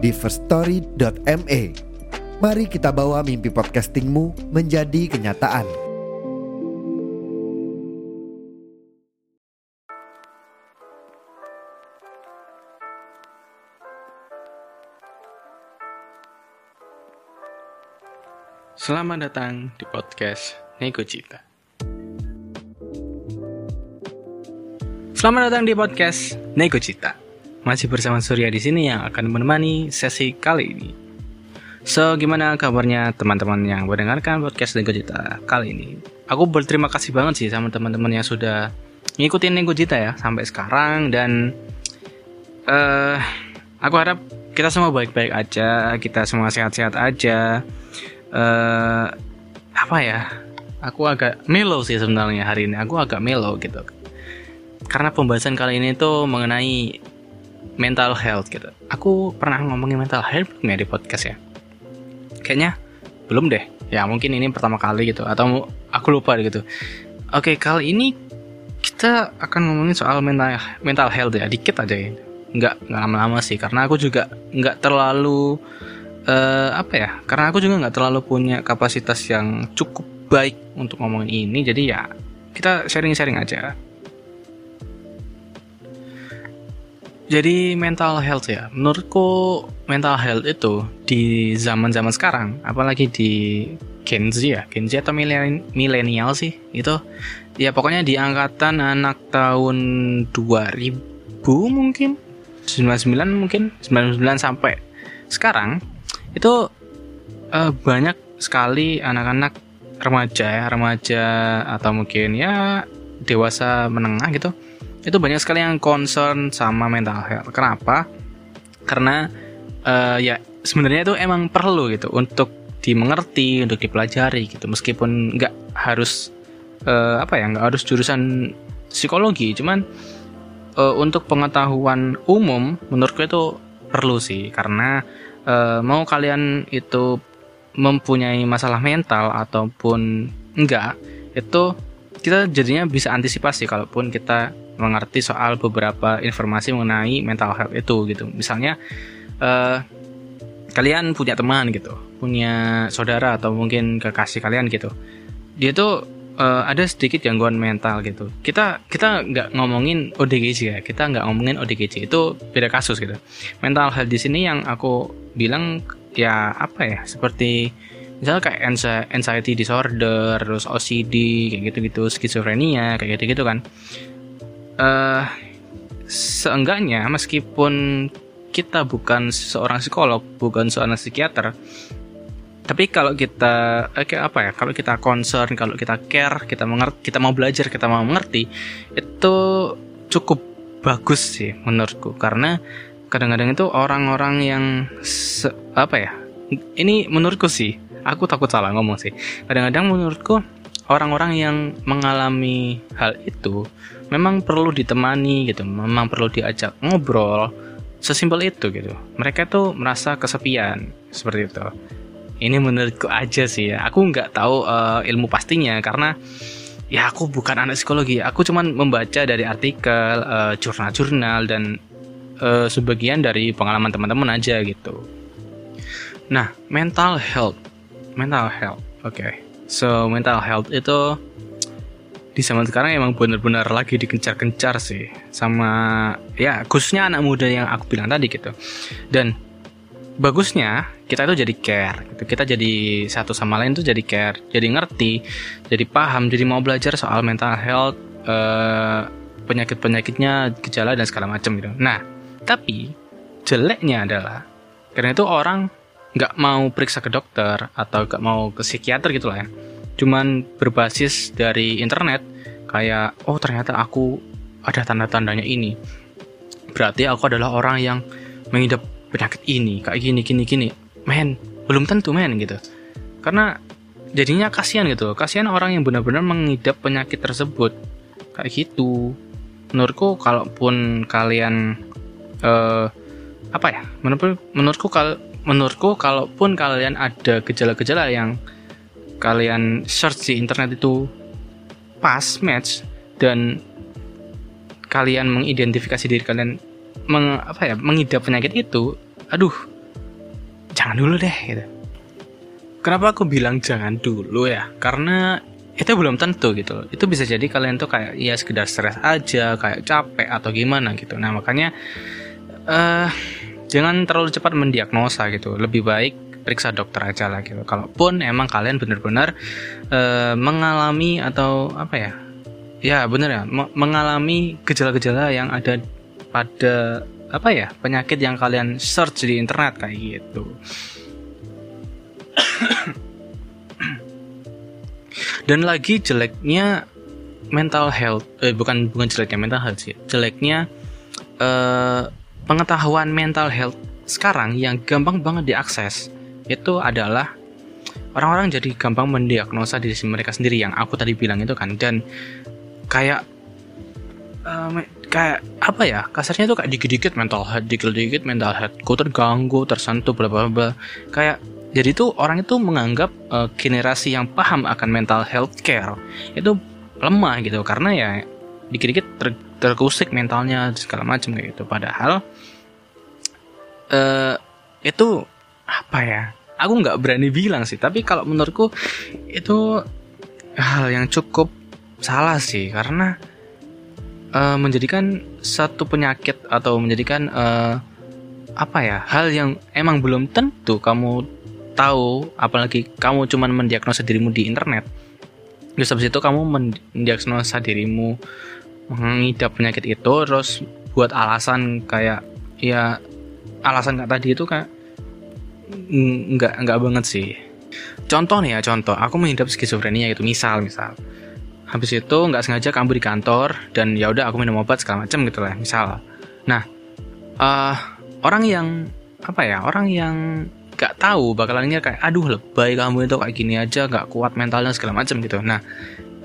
di firststory.me. Mari kita bawa mimpi podcastingmu menjadi kenyataan. Selamat datang di podcast Nego Cita. Selamat datang di podcast Nego Cita. Masih bersama Surya di sini yang akan menemani sesi kali ini. So, gimana kabarnya teman-teman yang mendengarkan podcast Nego Cita kali ini? Aku berterima kasih banget sih sama teman-teman yang sudah ngikutin Nego Cita ya sampai sekarang dan uh, aku harap kita semua baik-baik aja, kita semua sehat-sehat aja. Uh, apa ya? Aku agak melo sih sebenarnya hari ini. Aku agak melo gitu. Karena pembahasan kali ini tuh mengenai mental health gitu. Aku pernah ngomongin mental health belum ya di podcast ya? Kayaknya belum deh. Ya mungkin ini pertama kali gitu atau aku lupa gitu. Oke, kali ini kita akan ngomongin soal mental mental health ya, dikit aja ya. Nggak nggak lama-lama sih karena aku juga nggak terlalu uh, apa ya? Karena aku juga nggak terlalu punya kapasitas yang cukup baik untuk ngomongin ini, jadi ya kita sharing-sharing aja. Jadi mental health ya, menurutku mental health itu di zaman-zaman sekarang, apalagi di Gen Z ya, Gen Z atau milenial sih, itu ya pokoknya di angkatan anak tahun 2000 mungkin, 99 mungkin, 99 sampai sekarang itu uh, banyak sekali anak-anak remaja ya, remaja atau mungkin ya dewasa menengah gitu itu banyak sekali yang concern sama mental health. Kenapa? Karena uh, ya sebenarnya itu emang perlu gitu untuk dimengerti, untuk dipelajari gitu. Meskipun nggak harus uh, apa ya, nggak harus jurusan psikologi, cuman uh, untuk pengetahuan umum menurutku itu perlu sih karena uh, mau kalian itu mempunyai masalah mental ataupun enggak itu kita jadinya bisa antisipasi kalaupun kita mengerti soal beberapa informasi mengenai mental health itu gitu. Misalnya uh, kalian punya teman gitu, punya saudara atau mungkin kekasih kalian gitu. Dia tuh uh, ada sedikit gangguan mental gitu. Kita kita nggak ngomongin ODGJ ya, kita nggak ngomongin ODGJ itu beda kasus gitu. Mental health di sini yang aku bilang ya apa ya seperti misalnya kayak anxiety disorder, terus OCD kayak gitu-gitu, skizofrenia kayak gitu-gitu kan uh, seenggaknya meskipun kita bukan seorang psikolog, bukan seorang psikiater, tapi kalau kita eh, kayak apa ya? Kalau kita concern, kalau kita care, kita mengerti, kita mau belajar, kita mau mengerti, itu cukup bagus sih menurutku karena kadang-kadang itu orang-orang yang se, apa ya? Ini menurutku sih, aku takut salah ngomong sih. Kadang-kadang menurutku orang-orang yang mengalami hal itu memang perlu ditemani gitu, memang perlu diajak ngobrol, sesimpel itu gitu. Mereka tuh merasa kesepian seperti itu. Ini menurutku aja sih ya. Aku nggak tahu uh, ilmu pastinya karena ya aku bukan anak psikologi. Aku cuman membaca dari artikel, uh, jurnal-jurnal dan uh, sebagian dari pengalaman teman-teman aja gitu. Nah, mental health, mental health, oke. Okay So mental health itu di zaman sekarang emang benar-benar lagi dikencar-kencar sih sama ya khususnya anak muda yang aku bilang tadi gitu. Dan bagusnya kita itu jadi care gitu. Kita jadi satu sama lain tuh jadi care, jadi ngerti, jadi paham, jadi mau belajar soal mental health eh, penyakit-penyakitnya, gejala dan segala macam gitu. Nah, tapi jeleknya adalah karena itu orang nggak mau periksa ke dokter atau nggak mau ke psikiater gitu lah ya cuman berbasis dari internet kayak oh ternyata aku ada tanda-tandanya ini. Berarti aku adalah orang yang mengidap penyakit ini kayak gini gini gini. Men belum tentu men gitu. Karena jadinya kasihan gitu kasihan orang yang benar-benar mengidap penyakit tersebut. Kayak gitu. Menurutku kalaupun kalian uh, apa ya menurut menurutku kal menurutku kalaupun kalian ada gejala-gejala yang kalian search di internet itu pas match dan kalian mengidentifikasi diri kalian meng, apa ya mengidap penyakit itu aduh jangan dulu deh gitu. Kenapa aku bilang jangan dulu ya? Karena itu belum tentu gitu. Itu bisa jadi kalian tuh kayak ya sekedar stres aja kayak capek atau gimana gitu. Nah makanya uh, jangan terlalu cepat mendiagnosa gitu. Lebih baik periksa dokter aja lah gitu. Kalaupun emang kalian benar-benar uh, mengalami atau apa ya? Ya benar ya. Mengalami gejala-gejala yang ada pada apa ya penyakit yang kalian search di internet kayak gitu. Dan lagi jeleknya mental health, eh, bukan bukan jeleknya mental health sih, jeleknya eh, pengetahuan mental health sekarang yang gampang banget diakses itu adalah orang-orang jadi gampang mendiagnosa diri mereka sendiri yang aku tadi bilang itu kan. Dan kayak uh, kayak apa ya kasarnya itu kayak dikit-dikit mental health dikit-dikit mental health ku terganggu tersentuh bla bla bla. Kayak jadi tuh orang itu menganggap uh, generasi yang paham akan mental health care itu lemah gitu. Karena ya dikit-dikit ter, terkusik mentalnya segala macam kayak gitu. Padahal uh, itu apa ya aku nggak berani bilang sih tapi kalau menurutku itu hal yang cukup salah sih karena uh, menjadikan satu penyakit atau menjadikan uh, apa ya hal yang emang belum tentu kamu tahu apalagi kamu cuma mendiagnosa dirimu di internet terus habis itu kamu mendiagnosa dirimu mengidap penyakit itu terus buat alasan kayak ya alasan nggak tadi itu kayak nggak nggak banget sih. Contoh nih ya contoh. Aku mengidap skizofrenia itu misal misal. Habis itu nggak sengaja kambuh di kantor dan ya udah aku minum obat segala macam gitu lah misal. Nah uh, orang yang apa ya orang yang nggak tahu bakalannya kayak aduh lebay kamu itu kayak gini aja nggak kuat mentalnya segala macam gitu. Nah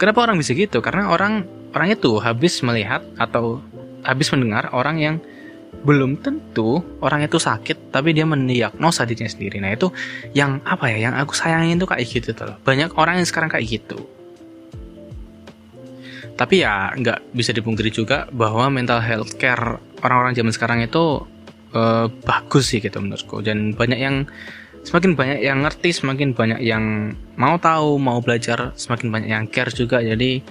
kenapa orang bisa gitu? Karena orang orang itu habis melihat atau habis mendengar orang yang belum tentu orang itu sakit tapi dia mendiagnosa dirinya sendiri. Nah itu yang apa ya yang aku sayangin tuh kayak gitu tuh banyak orang yang sekarang kayak gitu. Tapi ya nggak bisa dipungkiri juga bahwa mental health care orang-orang zaman sekarang itu uh, bagus sih gitu menurutku. Dan banyak yang semakin banyak yang ngerti semakin banyak yang mau tahu mau belajar semakin banyak yang care juga. Jadi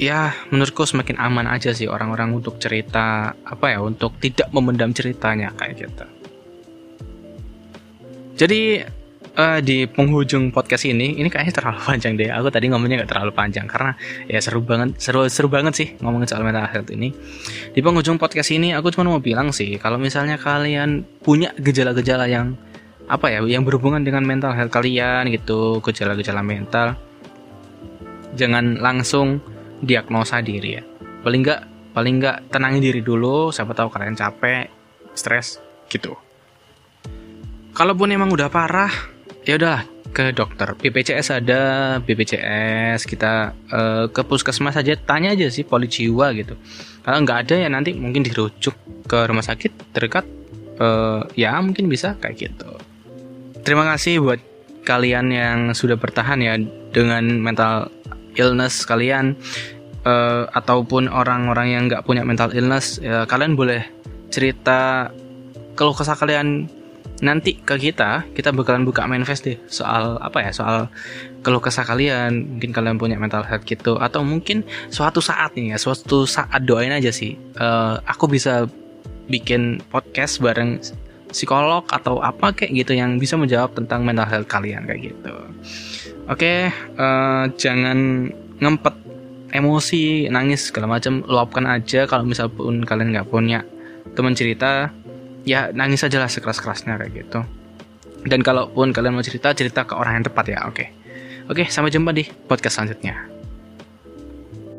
ya menurutku semakin aman aja sih orang-orang untuk cerita apa ya untuk tidak memendam ceritanya kayak gitu. Jadi uh, di penghujung podcast ini ini kayaknya terlalu panjang deh. Aku tadi ngomongnya nggak terlalu panjang karena ya seru banget seru seru banget sih ngomongin soal mental health ini. Di penghujung podcast ini aku cuma mau bilang sih kalau misalnya kalian punya gejala-gejala yang apa ya yang berhubungan dengan mental health kalian gitu gejala-gejala mental jangan langsung diagnosa diri ya. Paling nggak paling nggak tenangin diri dulu siapa tahu kalian capek stres gitu. Kalaupun emang udah parah ya udah ke dokter. BPJS ada BPJS kita uh, ke puskesmas aja tanya aja sih poli jiwa gitu. Kalau nggak ada ya nanti mungkin dirujuk ke rumah sakit terdekat uh, ya mungkin bisa kayak gitu. Terima kasih buat kalian yang sudah bertahan ya dengan mental illness kalian uh, ataupun orang-orang yang nggak punya mental illness ya, kalian boleh cerita kalau kesah kalian nanti ke kita. Kita bakalan buka manifest deh soal apa ya soal keluh kesah kalian. Mungkin kalian punya mental health gitu. Atau mungkin suatu saat nih ya suatu saat doain aja sih. Uh, aku bisa bikin podcast bareng psikolog atau apa kayak gitu yang bisa menjawab tentang mental health kalian kayak gitu. Oke okay, uh, eh, jangan ngempet emosi nangis segala macam. Luapkan aja kalau misal pun kalian nggak punya teman cerita ya nangis aja lah sekeras-kerasnya kayak gitu. Dan kalaupun kalian mau cerita cerita ke orang yang tepat ya oke. Okay. oke sampai jumpa di podcast selanjutnya